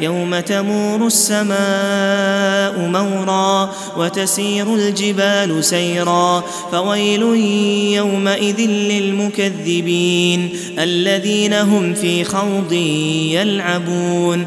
يوم تمور السماء مورا وتسير الجبال سيرا فويل يومئذ للمكذبين الذين هم في خوض يلعبون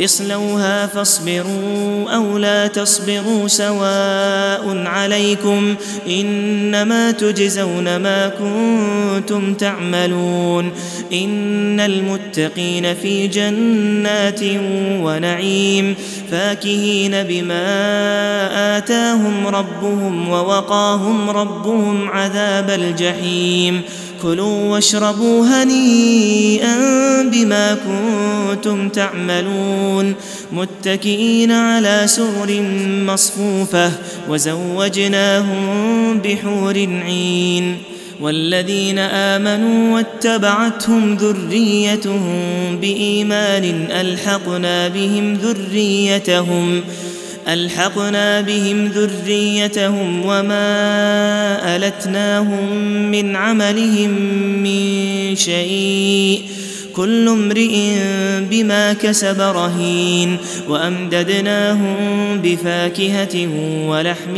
اصلوها فاصبروا أو لا تصبروا سواء عليكم إنما تجزون ما كنتم تعملون إن المتقين في جنات ونعيم فاكهين بما آتاهم ربهم ووقاهم ربهم عذاب الجحيم كلوا واشربوا هنيئا بما كنتم تعملون متكئين على سر مصفوفة وزوجناهم بحور عين. والذين آمنوا واتبعتهم ذريتهم بإيمان ألحقنا بهم ذريتهم. ألحقنا بهم ذريتهم وما ألتناهم من عملهم من شيء. كل امرئ بما كسب رهين. وأمددناهم بفاكهة ولحم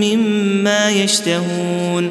مما يشتهون.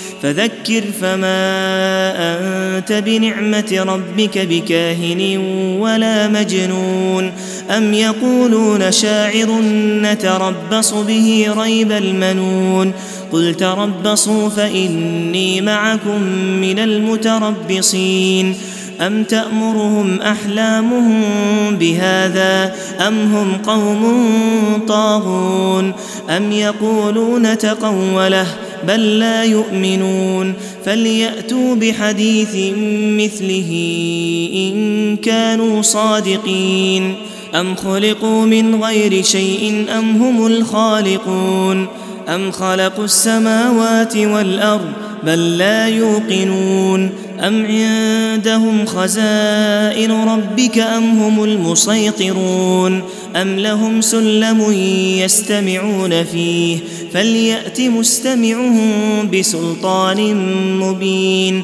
فذكر فما أنت بنعمة ربك بكاهن ولا مجنون أم يقولون شاعر نتربص به ريب المنون قل تربصوا فإني معكم من المتربصين أم تأمرهم أحلامهم بهذا أم هم قوم طاغون أم يقولون تقوله بل لا يؤمنون فليأتوا بحديث مثله إن كانوا صادقين أم خلقوا من غير شيء أم هم الخالقون أم خلقوا السماوات والأرض بل لا يوقنون. أم عندهم خزائن ربك أم هم المسيطرون؟ أم لهم سلم يستمعون فيه؟ فليأت مستمعهم بسلطان مبين.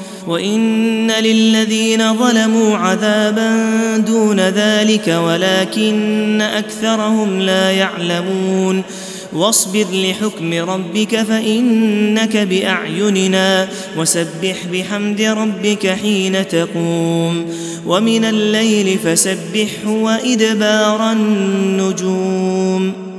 وإن للذين ظلموا عذابا دون ذلك ولكن أكثرهم لا يعلمون. واصبر لحكم ربك فإنك بأعيننا وسبح بحمد ربك حين تقوم. ومن الليل فسبحه وإدبار النجوم.